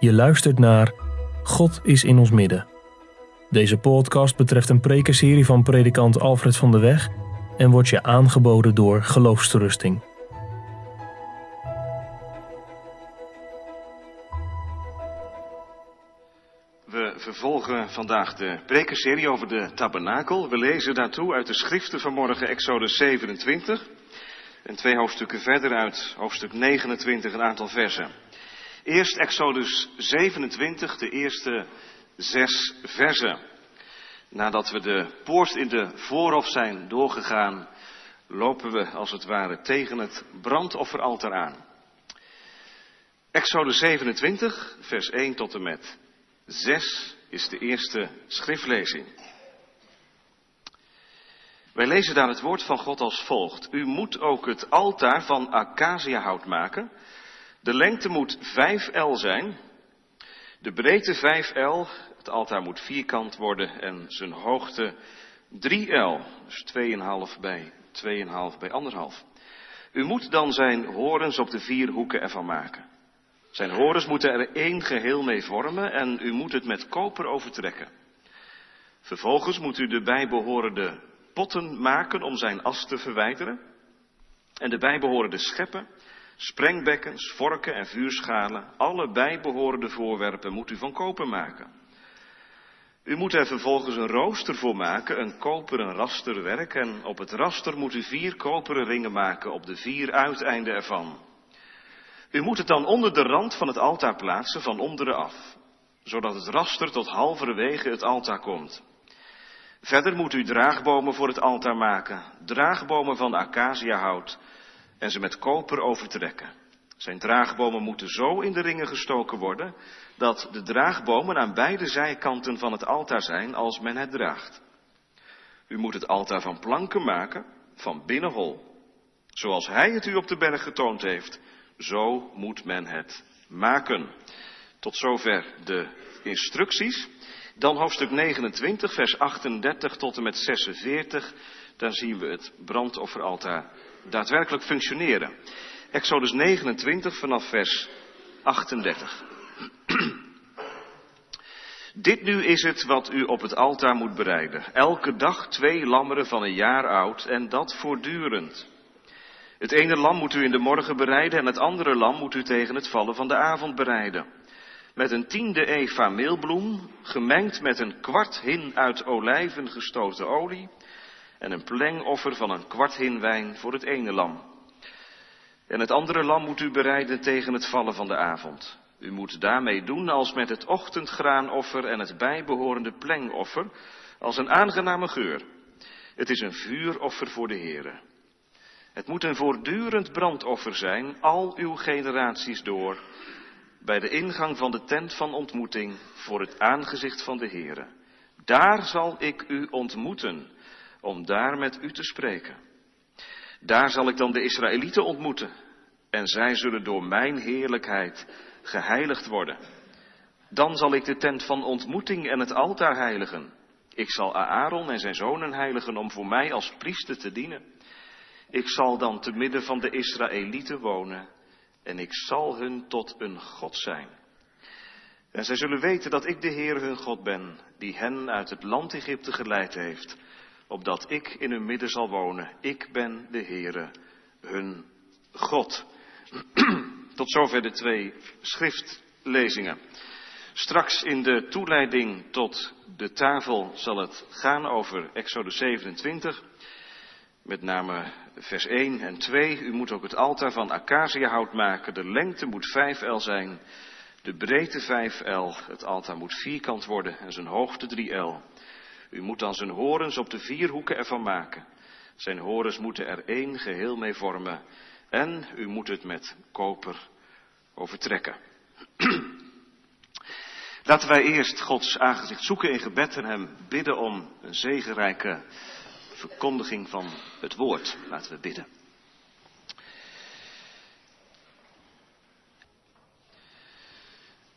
Je luistert naar God is in ons midden. Deze podcast betreft een prekenserie van predikant Alfred van de Weg en wordt je aangeboden door Geloofsterusting. We vervolgen vandaag de prekenserie over de tabernakel. We lezen daartoe uit de schriften van morgen Exodus 27 en twee hoofdstukken verder uit hoofdstuk 29 een aantal versen. Eerst Exodus 27, de eerste zes versen. Nadat we de poort in de voorhof zijn doorgegaan, lopen we als het ware tegen het brandofferaltaar aan. Exodus 27, vers 1 tot en met 6 is de eerste schriftlezing. Wij lezen daar het woord van God als volgt. U moet ook het altaar van acaciahout maken. De lengte moet 5 L zijn. De breedte 5 L. Het altaar moet vierkant worden en zijn hoogte 3 L. Dus 2,5 bij 2,5 bij 1,5. U moet dan zijn horens op de vier hoeken ervan maken. Zijn horens moeten er één geheel mee vormen en u moet het met koper overtrekken. Vervolgens moet u de bijbehorende potten maken om zijn as te verwijderen. En de bijbehorende scheppen, sprengbekkens, vorken en vuurschalen, alle bijbehorende voorwerpen moet u van koper maken. U moet er vervolgens een rooster voor maken, een koperen rasterwerk, en op het raster moet u vier koperen ringen maken op de vier uiteinden ervan. U moet het dan onder de rand van het altaar plaatsen, van onderen af, zodat het raster tot halverwege het altaar komt. Verder moet u draagbomen voor het altaar maken, draagbomen van acaciahout, en ze met koper overtrekken. Zijn draagbomen moeten zo in de ringen gestoken worden, dat de draagbomen aan beide zijkanten van het altaar zijn als men het draagt. U moet het altaar van planken maken, van binnenhol. Zoals hij het u op de berg getoond heeft, zo moet men het maken. Tot zover de instructies. Dan hoofdstuk 29, vers 38 tot en met 46. Daar zien we het brandofferaltaar daadwerkelijk functioneren. Exodus 29 vanaf vers 38. Dit nu is het wat u op het altaar moet bereiden. Elke dag twee lammeren van een jaar oud en dat voortdurend. Het ene lam moet u in de morgen bereiden en het andere lam moet u tegen het vallen van de avond bereiden. Met een tiende eva meelbloem, gemengd met een kwart hin uit olijven gestoten olie en een plengoffer van een kwart hin wijn voor het ene lam. En het andere lam moet u bereiden tegen het vallen van de avond. U moet daarmee doen als met het ochtendgraanoffer en het bijbehorende plengoffer, als een aangename geur. Het is een vuuroffer voor de Heere. Het moet een voortdurend brandoffer zijn, al uw generaties door, bij de ingang van de tent van ontmoeting voor het aangezicht van de Heere. Daar zal ik u ontmoeten, om daar met u te spreken. Daar zal ik dan de Israëlieten ontmoeten, en zij zullen door mijn heerlijkheid geheiligd worden. Dan zal ik de tent van ontmoeting en het altaar heiligen. Ik zal Aaron en zijn zonen heiligen om voor mij als priester te dienen. Ik zal dan te midden van de Israëlieten wonen en ik zal hun tot een God zijn. En zij zullen weten dat ik de Heer hun God ben, die hen uit het land Egypte geleid heeft, opdat ik in hun midden zal wonen. Ik ben de Heere, hun God. Tot zover de twee schriftlezingen. Straks in de toeleiding tot de tafel zal het gaan over Exodus 27. Met name vers 1 en 2. U moet ook het altaar van acaciahout maken. De lengte moet 5 L zijn. De breedte 5 L. Het altaar moet vierkant worden en zijn hoogte 3 L. U moet dan zijn horens op de vier hoeken ervan maken. Zijn horens moeten er één geheel mee vormen. En u moet het met koper overtrekken. Laten wij eerst Gods aangezicht zoeken in gebed en hem bidden om een zegenrijke verkondiging van het woord. Laten we bidden.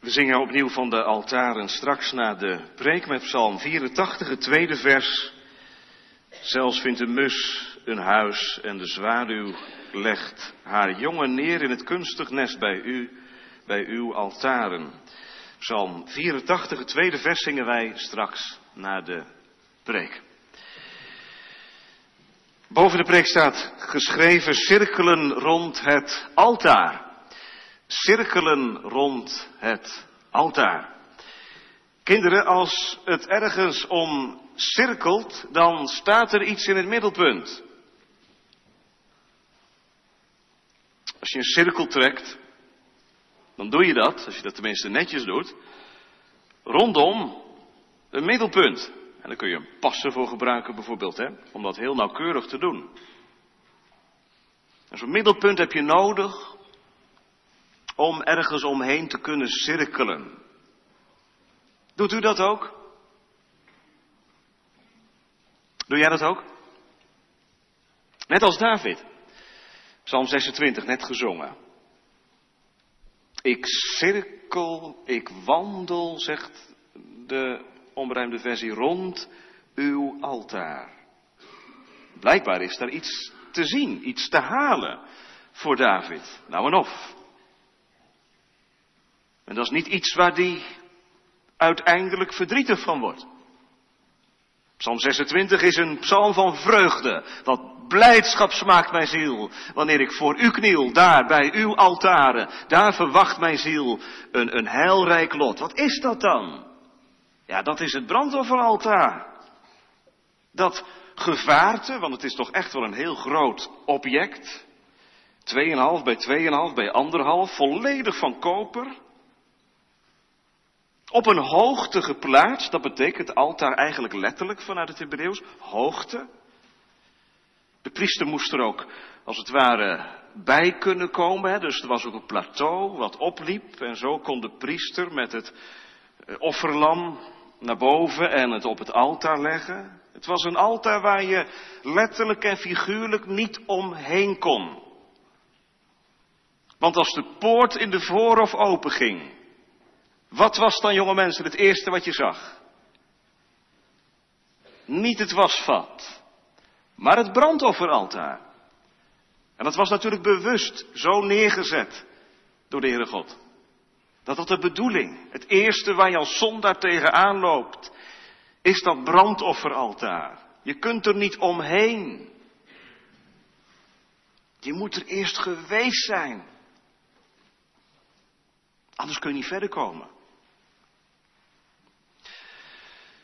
We zingen opnieuw van de altaren straks na de preek met Psalm 84, het tweede vers. Zelfs vindt de mus een huis en de zwaluw legt haar jongen neer in het kunstig nest bij u, bij uw altaren. Psalm 84, het tweede vers zingen wij straks na de preek. Boven de preek staat geschreven cirkelen rond het altaar. Cirkelen rond het altaar. Kinderen, als het ergens om cirkelt, dan staat er iets in het middelpunt. Als je een cirkel trekt, dan doe je dat, als je dat tenminste netjes doet, rondom een middelpunt. En daar kun je een passen voor gebruiken bijvoorbeeld, hè, om dat heel nauwkeurig te doen. En zo'n middelpunt heb je nodig om ergens omheen te kunnen cirkelen. Doet u dat ook? Doe jij dat ook? Net als David. Psalm 26, net gezongen. Ik cirkel, ik wandel, zegt de onberuimde versie, rond uw altaar. Blijkbaar is daar iets te zien, iets te halen voor David. Nou en of. En dat is niet iets waar die uiteindelijk verdrietig van wordt. Psalm 26 is een psalm van vreugde. Wat blijdschap smaakt mijn ziel. Wanneer ik voor u kniel, daar bij uw altaren. Daar verwacht mijn ziel een, een heilrijk lot. Wat is dat dan? Ja, dat is het brandofferaltaar. Dat gevaarte, want het is toch echt wel een heel groot object. 2,5 bij 2,5 bij 1,5, volledig van koper. Op een hoogte geplaatst, dat betekent altaar eigenlijk letterlijk vanuit het Hebreeuws, hoogte. De priester moest er ook, als het ware, bij kunnen komen. Hè? Dus er was ook een plateau wat opliep. En zo kon de priester met het eh, offerlam naar boven en het op het altaar leggen. Het was een altaar waar je letterlijk en figuurlijk niet omheen kon. Want als de poort in de voorhof openging, wat was dan, jonge mensen, het eerste wat je zag? Niet het wasvat, maar het brandofferaltaar. En dat was natuurlijk bewust zo neergezet door de Heere God. Dat dat de bedoeling, het eerste waar je als zondaar tegenaan loopt, is dat brandofferaltaar. Je kunt er niet omheen. Je moet er eerst geweest zijn. Anders kun je niet verder komen.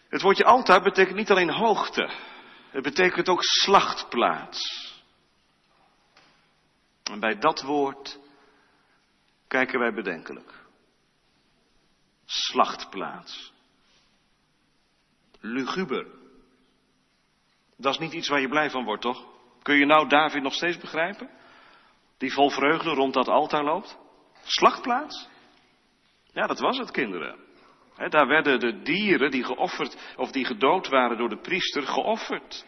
Het woordje altaar betekent niet alleen hoogte. Het betekent ook slachtplaats. En bij dat woord kijken wij bedenkelijk. Slachtplaats. Luguber. Dat is niet iets waar je blij van wordt, toch? Kun je nou David nog steeds begrijpen? Die vol vreugde rond dat altaar loopt? Slachtplaats? Ja, dat was het, kinderen daar werden de dieren die geofferd of die gedood waren door de priester geofferd.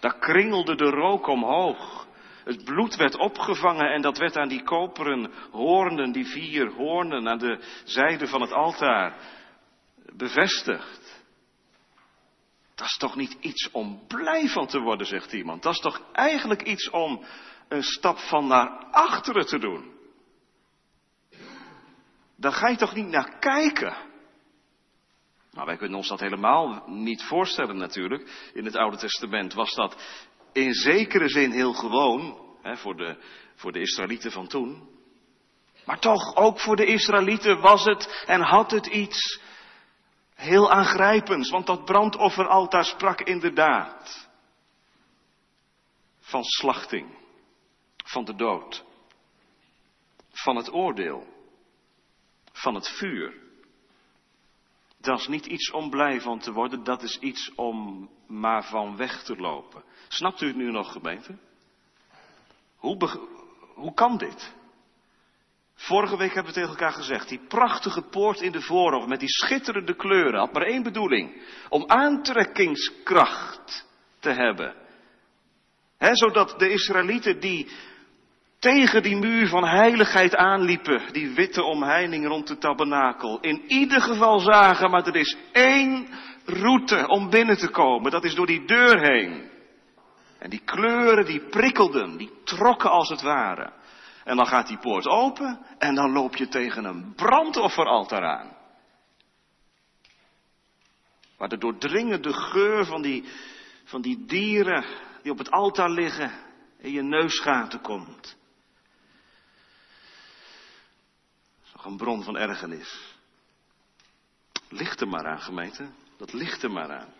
Daar kringelde de rook omhoog. Het bloed werd opgevangen en dat werd aan die koperen hoornen, die vier hoornen aan de zijde van het altaar bevestigd. Dat is toch niet iets om blij van te worden, zegt iemand. Dat is toch eigenlijk iets om een stap van naar achteren te doen. Daar ga je toch niet naar kijken. Nou, wij kunnen ons dat helemaal niet voorstellen natuurlijk. In het Oude Testament was dat in zekere zin heel gewoon hè, voor, de, voor de Israëlieten van toen. Maar toch, ook voor de Israëlieten was het en had het iets heel aangrijpends. Want dat brandofferaltaar sprak inderdaad van slachting, van de dood, van het oordeel, van het vuur. Dat is niet iets om blij van te worden, dat is iets om maar van weg te lopen. Snapt u het nu nog, gemeente? Hoe, hoe kan dit? Vorige week hebben we tegen elkaar gezegd, die prachtige poort in de voorhof met die schitterende kleuren had maar één bedoeling. Om aantrekkingskracht te hebben. He, zodat de Israëlieten die tegen die muur van heiligheid aanliepen, die witte omheining rond de tabernakel, in ieder geval zagen, maar er is één route om binnen te komen, dat is door die deur heen. En die kleuren die prikkelden, die trokken als het ware. En dan gaat die poort open en dan loop je tegen een brandofferaltaar aan. Waar de doordringende geur van die, van die dieren die op het altaar liggen in je neusgaten komt. Dat is een bron van ergernis. Ligt er maar aan, gemeente. Dat ligt er maar aan.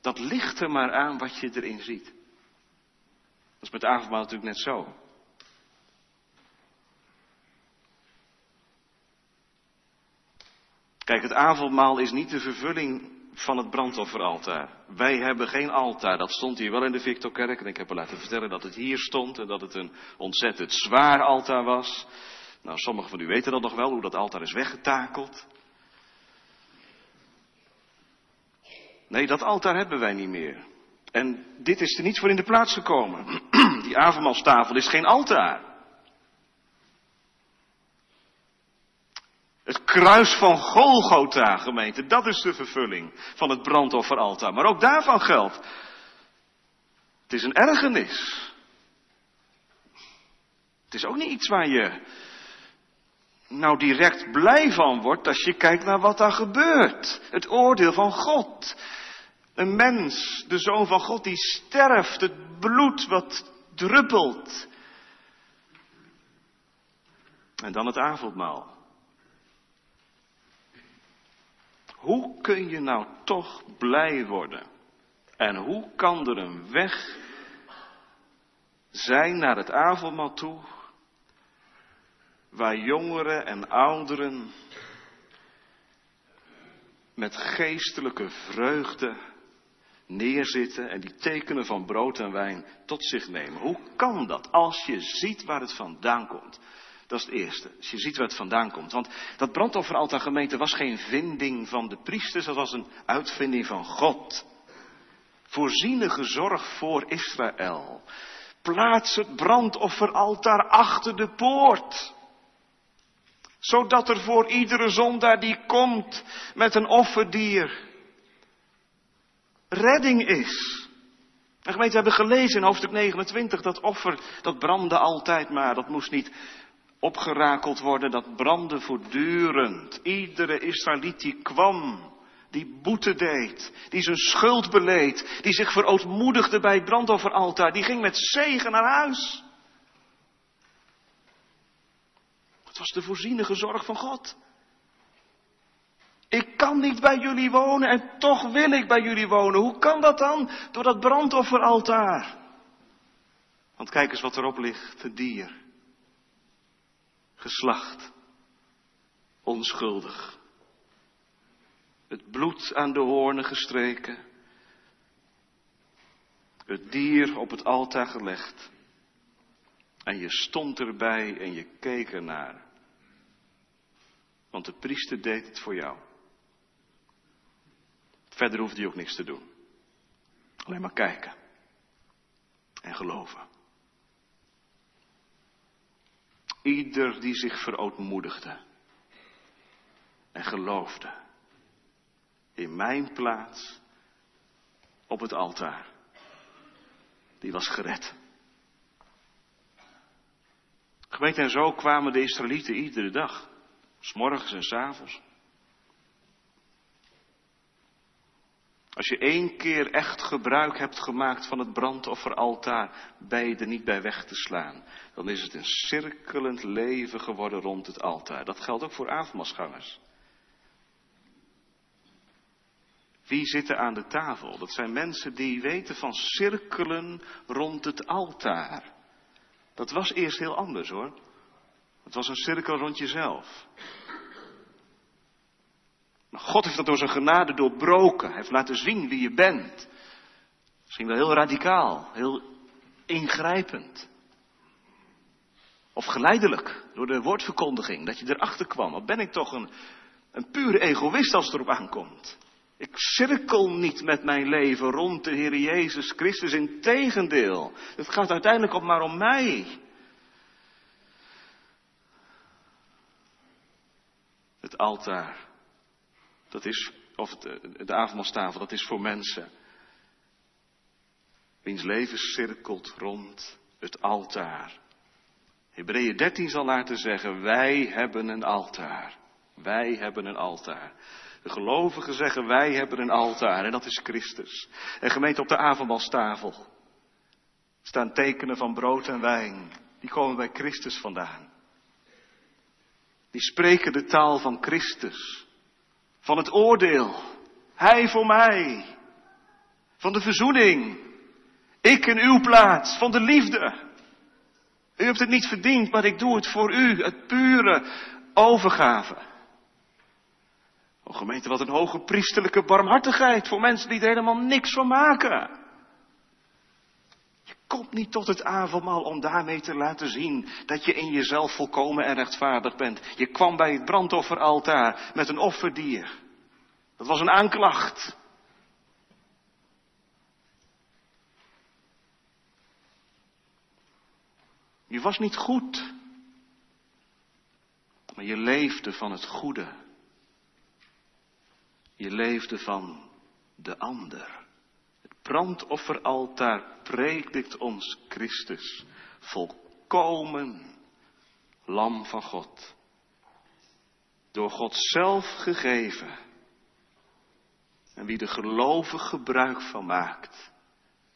Dat ligt er maar aan wat je erin ziet. Dat is met avondmaal natuurlijk net zo. Kijk, het avondmaal is niet de vervulling van het brandofferaltaar. Wij hebben geen altaar. Dat stond hier wel in de Victorkerk. En ik heb er laten vertellen dat het hier stond en dat het een ontzettend zwaar altaar was. Nou, sommigen van u weten dat nog wel, hoe dat altaar is weggetakeld. Nee, dat altaar hebben wij niet meer. En dit is er niet voor in de plaats gekomen. Die avondmaalstafel is geen altaar. Het kruis van Golgotha, gemeente, dat is de vervulling van het brandofferaltaar. Maar ook daarvan geldt. Het is een ergernis. Het is ook niet iets waar je nou direct blij van wordt als je kijkt naar wat daar gebeurt. Het oordeel van God. Een mens, de zoon van God, die sterft, het bloed wat druppelt. En dan het avondmaal. Hoe kun je nou toch blij worden? En hoe kan er een weg zijn naar het avondmaal toe, waar jongeren en ouderen met geestelijke vreugde neerzitten en die tekenen van brood en wijn tot zich nemen. Hoe kan dat als je ziet waar het vandaan komt? Dat is het eerste. Als je ziet waar het vandaan komt. Want dat brandofferaltaar gemeente was geen vinding van de priesters, dat was een uitvinding van God. Voorzienige zorg voor Israël. Plaats het brandofferaltaar achter de poort. Zodat er voor iedere zondaar die komt met een offerdier redding is. En gemeente, we hebben gelezen in hoofdstuk 29 dat offer, dat brandde altijd maar. Dat moest niet opgerakeld worden, dat brandde voortdurend. Iedere Israëliet die kwam, die boete deed, die zijn schuld beleed, die zich verootmoedigde bij het brandofferaltaar, die ging met zegen naar huis. Het was de voorzienige zorg van God. Ik kan niet bij jullie wonen en toch wil ik bij jullie wonen. Hoe kan dat dan? Door dat brandofferaltaar. Want kijk eens wat erop ligt, het dier. Geslacht. Onschuldig. Het bloed aan de hoornen gestreken. Het dier op het altaar gelegd. En je stond erbij en je keek ernaar. Want de priester deed het voor jou. Verder hoeft hij ook niks te doen. Alleen maar kijken. En geloven. Ieder die zich verootmoedigde. En geloofde. In mijn plaats. Op het altaar. Die was gered. Gemeente en zo kwamen de Israëlieten iedere dag. S'morgens en s'avonds. Als je één keer echt gebruik hebt gemaakt van het brandofferaltaar, ben je er niet bij weg te slaan. Dan is het een cirkelend leven geworden rond het altaar. Dat geldt ook voor avondmaalsgangers. Wie zitten aan de tafel? Dat zijn mensen die weten van cirkelen rond het altaar. Dat was eerst heel anders hoor. Het was een cirkel rond jezelf. Maar God heeft dat door zijn genade doorbroken. Hij heeft laten zien wie je bent. Misschien wel heel radicaal, heel ingrijpend. Of geleidelijk, door de woordverkondiging, dat je erachter kwam. Wat ben ik toch een, een pure egoïst als het erop aankomt. Ik cirkel niet met mijn leven rond de Heer Jezus Christus. Integendeel, het gaat uiteindelijk ook maar om mij. Het altaar dat is, of de, de avondmaalstafel, dat is voor mensen. Wiens leven cirkelt rond het altaar. Hebreeën 13 zal laten zeggen, wij hebben een altaar. Wij hebben een altaar. De gelovigen zeggen wij hebben een altaar en dat is Christus. En gemeente op de avondmaalstafel staan tekenen van brood en wijn. Die komen bij Christus vandaan. Die spreken de taal van Christus. Van het oordeel. Hij voor mij. Van de verzoening. Ik in uw plaats. Van de liefde. U hebt het niet verdiend, maar ik doe het voor u. Het pure overgave. O gemeente, wat een hoge priesterlijke barmhartigheid voor mensen die er helemaal niks van maken. Komt niet tot het avondmaal om daarmee te laten zien dat je in jezelf volkomen en rechtvaardig bent. Je kwam bij het brandofferaltaar met een offerdier. Dat was een aanklacht. Je was niet goed, maar je leefde van het goede. Je leefde van de ander. Brandofferaltaar predikt ons Christus, volkomen lam van God. Door God zelf gegeven. En wie er gelovig gebruik van maakt,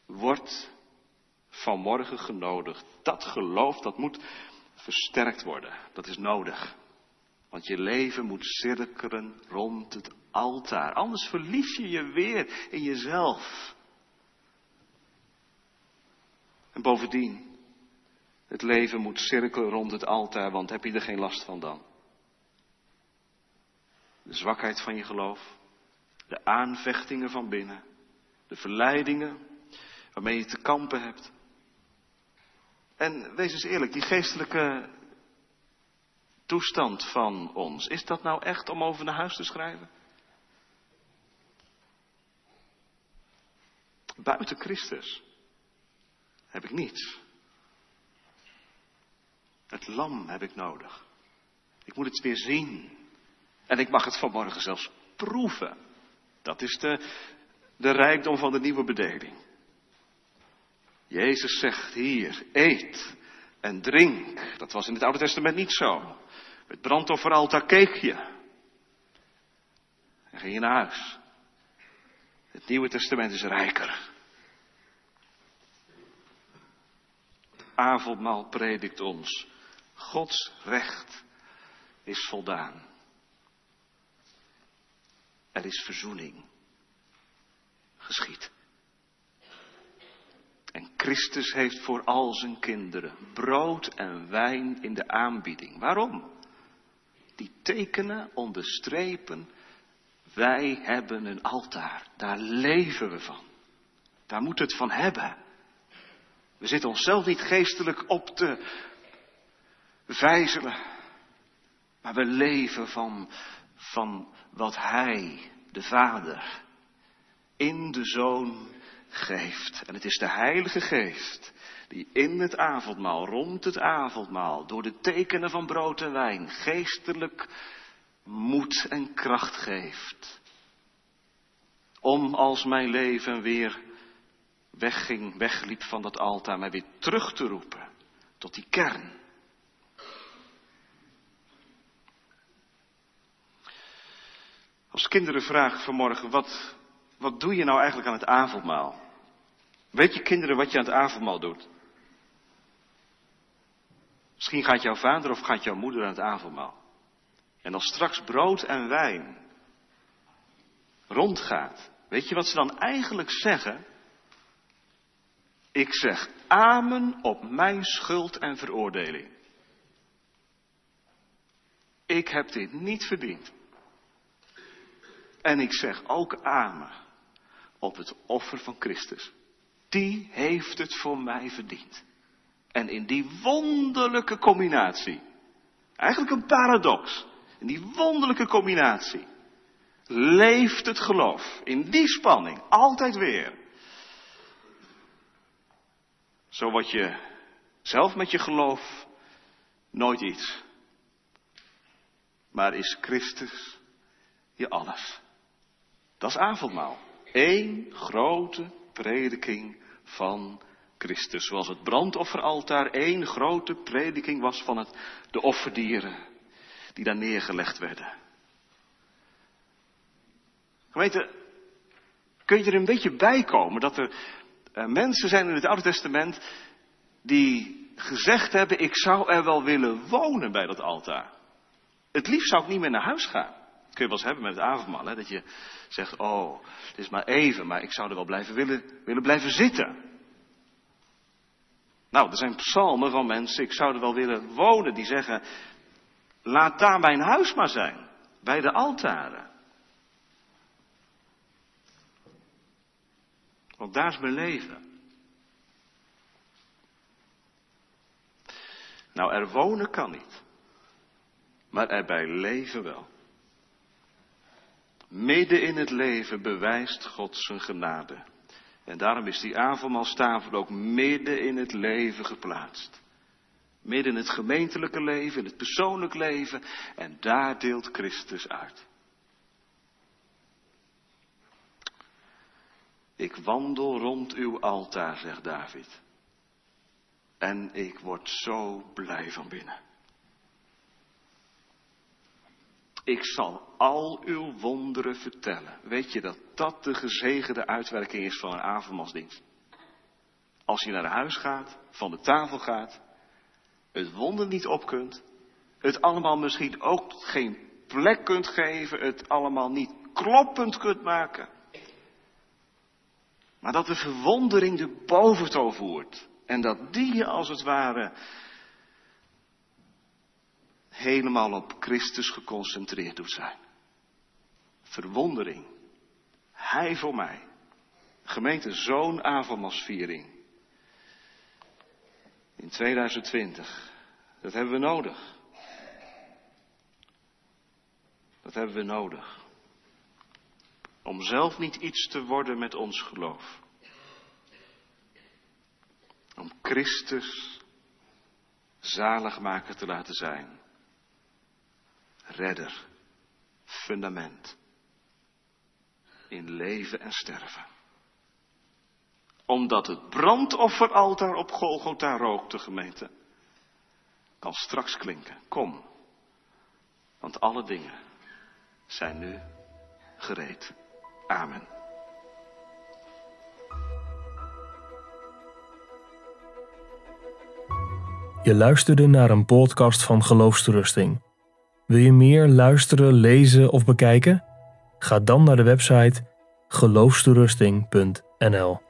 wordt vanmorgen genodigd. Dat geloof, dat moet versterkt worden. Dat is nodig. Want je leven moet cirkelen rond het altaar. Anders verlies je je weer in jezelf. En bovendien, het leven moet cirkelen rond het altaar, want heb je er geen last van dan? De zwakheid van je geloof, de aanvechtingen van binnen, de verleidingen waarmee je te kampen hebt. En wees eens eerlijk, die geestelijke toestand van ons, is dat nou echt om over naar huis te schrijven? Buiten Christus heb ik niets. Het lam heb ik nodig. Ik moet het weer zien. En ik mag het vanmorgen zelfs proeven. Dat is de, de rijkdom van de nieuwe bedeling. Jezus zegt hier, eet en drink. Dat was in het Oude Testament niet zo. Het brandofferaltaar keek je. En ging je naar huis. Het Nieuwe Testament is rijker. Avondmaal predikt ons. Gods recht is voldaan. Er is verzoening geschied. En Christus heeft voor al zijn kinderen brood en wijn in de aanbieding. Waarom? Die tekenen onderstrepen, wij hebben een altaar. Daar leven we van. Daar moeten we het van hebben. We zitten onszelf niet geestelijk op te vijzelen. Maar we leven van, van wat Hij, de Vader, in de Zoon geeft. En het is de Heilige Geest die in het avondmaal, rond het avondmaal, door de tekenen van brood en wijn, geestelijk moed en kracht geeft. Om als mijn leven weer wegging, wegliep van dat altaar, mij weer terug te roepen tot die kern. Als kinderen vragen vanmorgen, wat, wat doe je nou eigenlijk aan het avondmaal? Weet je kinderen wat je aan het avondmaal doet? Misschien gaat jouw vader of gaat jouw moeder aan het avondmaal. En als straks brood en wijn rondgaat, weet je wat ze dan eigenlijk zeggen? Ik zeg amen op mijn schuld en veroordeling. Ik heb dit niet verdiend. En ik zeg ook amen op het offer van Christus. Die heeft het voor mij verdiend. En in die wonderlijke combinatie, eigenlijk een paradox, in die wonderlijke combinatie, leeft het geloof. In die spanning, altijd weer. Zo word je zelf met je geloof nooit iets. Maar is Christus je alles. Dat is avondmaal. Eén grote prediking van Christus. Zoals het brandofferaltaar één grote prediking was van het, de offerdieren die daar neergelegd werden. Gemeente, kun je er een beetje bij komen dat er uh, mensen zijn in het Oude Testament die gezegd hebben, ik zou er wel willen wonen bij dat altaar. Het liefst zou ik niet meer naar huis gaan. Kun je wel eens hebben met het avondmaal, hè? dat je zegt, oh, het is maar even, maar ik zou er wel blijven willen, willen blijven zitten. Nou, er zijn psalmen van mensen, ik zou er wel willen wonen, die zeggen, laat daar mijn huis maar zijn, bij de altaren. Want daar is mijn leven. Nou, er wonen kan niet. Maar erbij leven wel. Midden in het leven bewijst God zijn genade. En daarom is die avondmaalstafel ook midden in het leven geplaatst. Midden in het gemeentelijke leven, in het persoonlijk leven. En daar deelt Christus uit. Ik wandel rond uw altaar, zegt David. En ik word zo blij van binnen. Ik zal al uw wonderen vertellen. Weet je dat dat de gezegende uitwerking is van een avondmaalsdienst? Als je naar huis gaat, van de tafel gaat, het wonder niet op kunt, het allemaal misschien ook geen plek kunt geven, het allemaal niet kloppend kunt maken. Maar dat de verwondering de boventoon voert. En dat die je als het ware helemaal op Christus geconcentreerd doet zijn. Verwondering. Hij voor mij. Gemeente, zo'n avondmasviering. In 2020. Dat hebben we nodig. Dat hebben we nodig. Om zelf niet iets te worden met ons geloof. Om Christus zaligmaker te laten zijn redder, fundament in leven en sterven. Omdat het brandofferaltaar op Golgotha rookte, gemeente, kan straks klinken. Kom, want alle dingen zijn nu gereed. Amen. Je luisterde naar een podcast van Geloofsterusting. Wil je meer luisteren, lezen of bekijken? Ga dan naar de website geloofsterusting.nl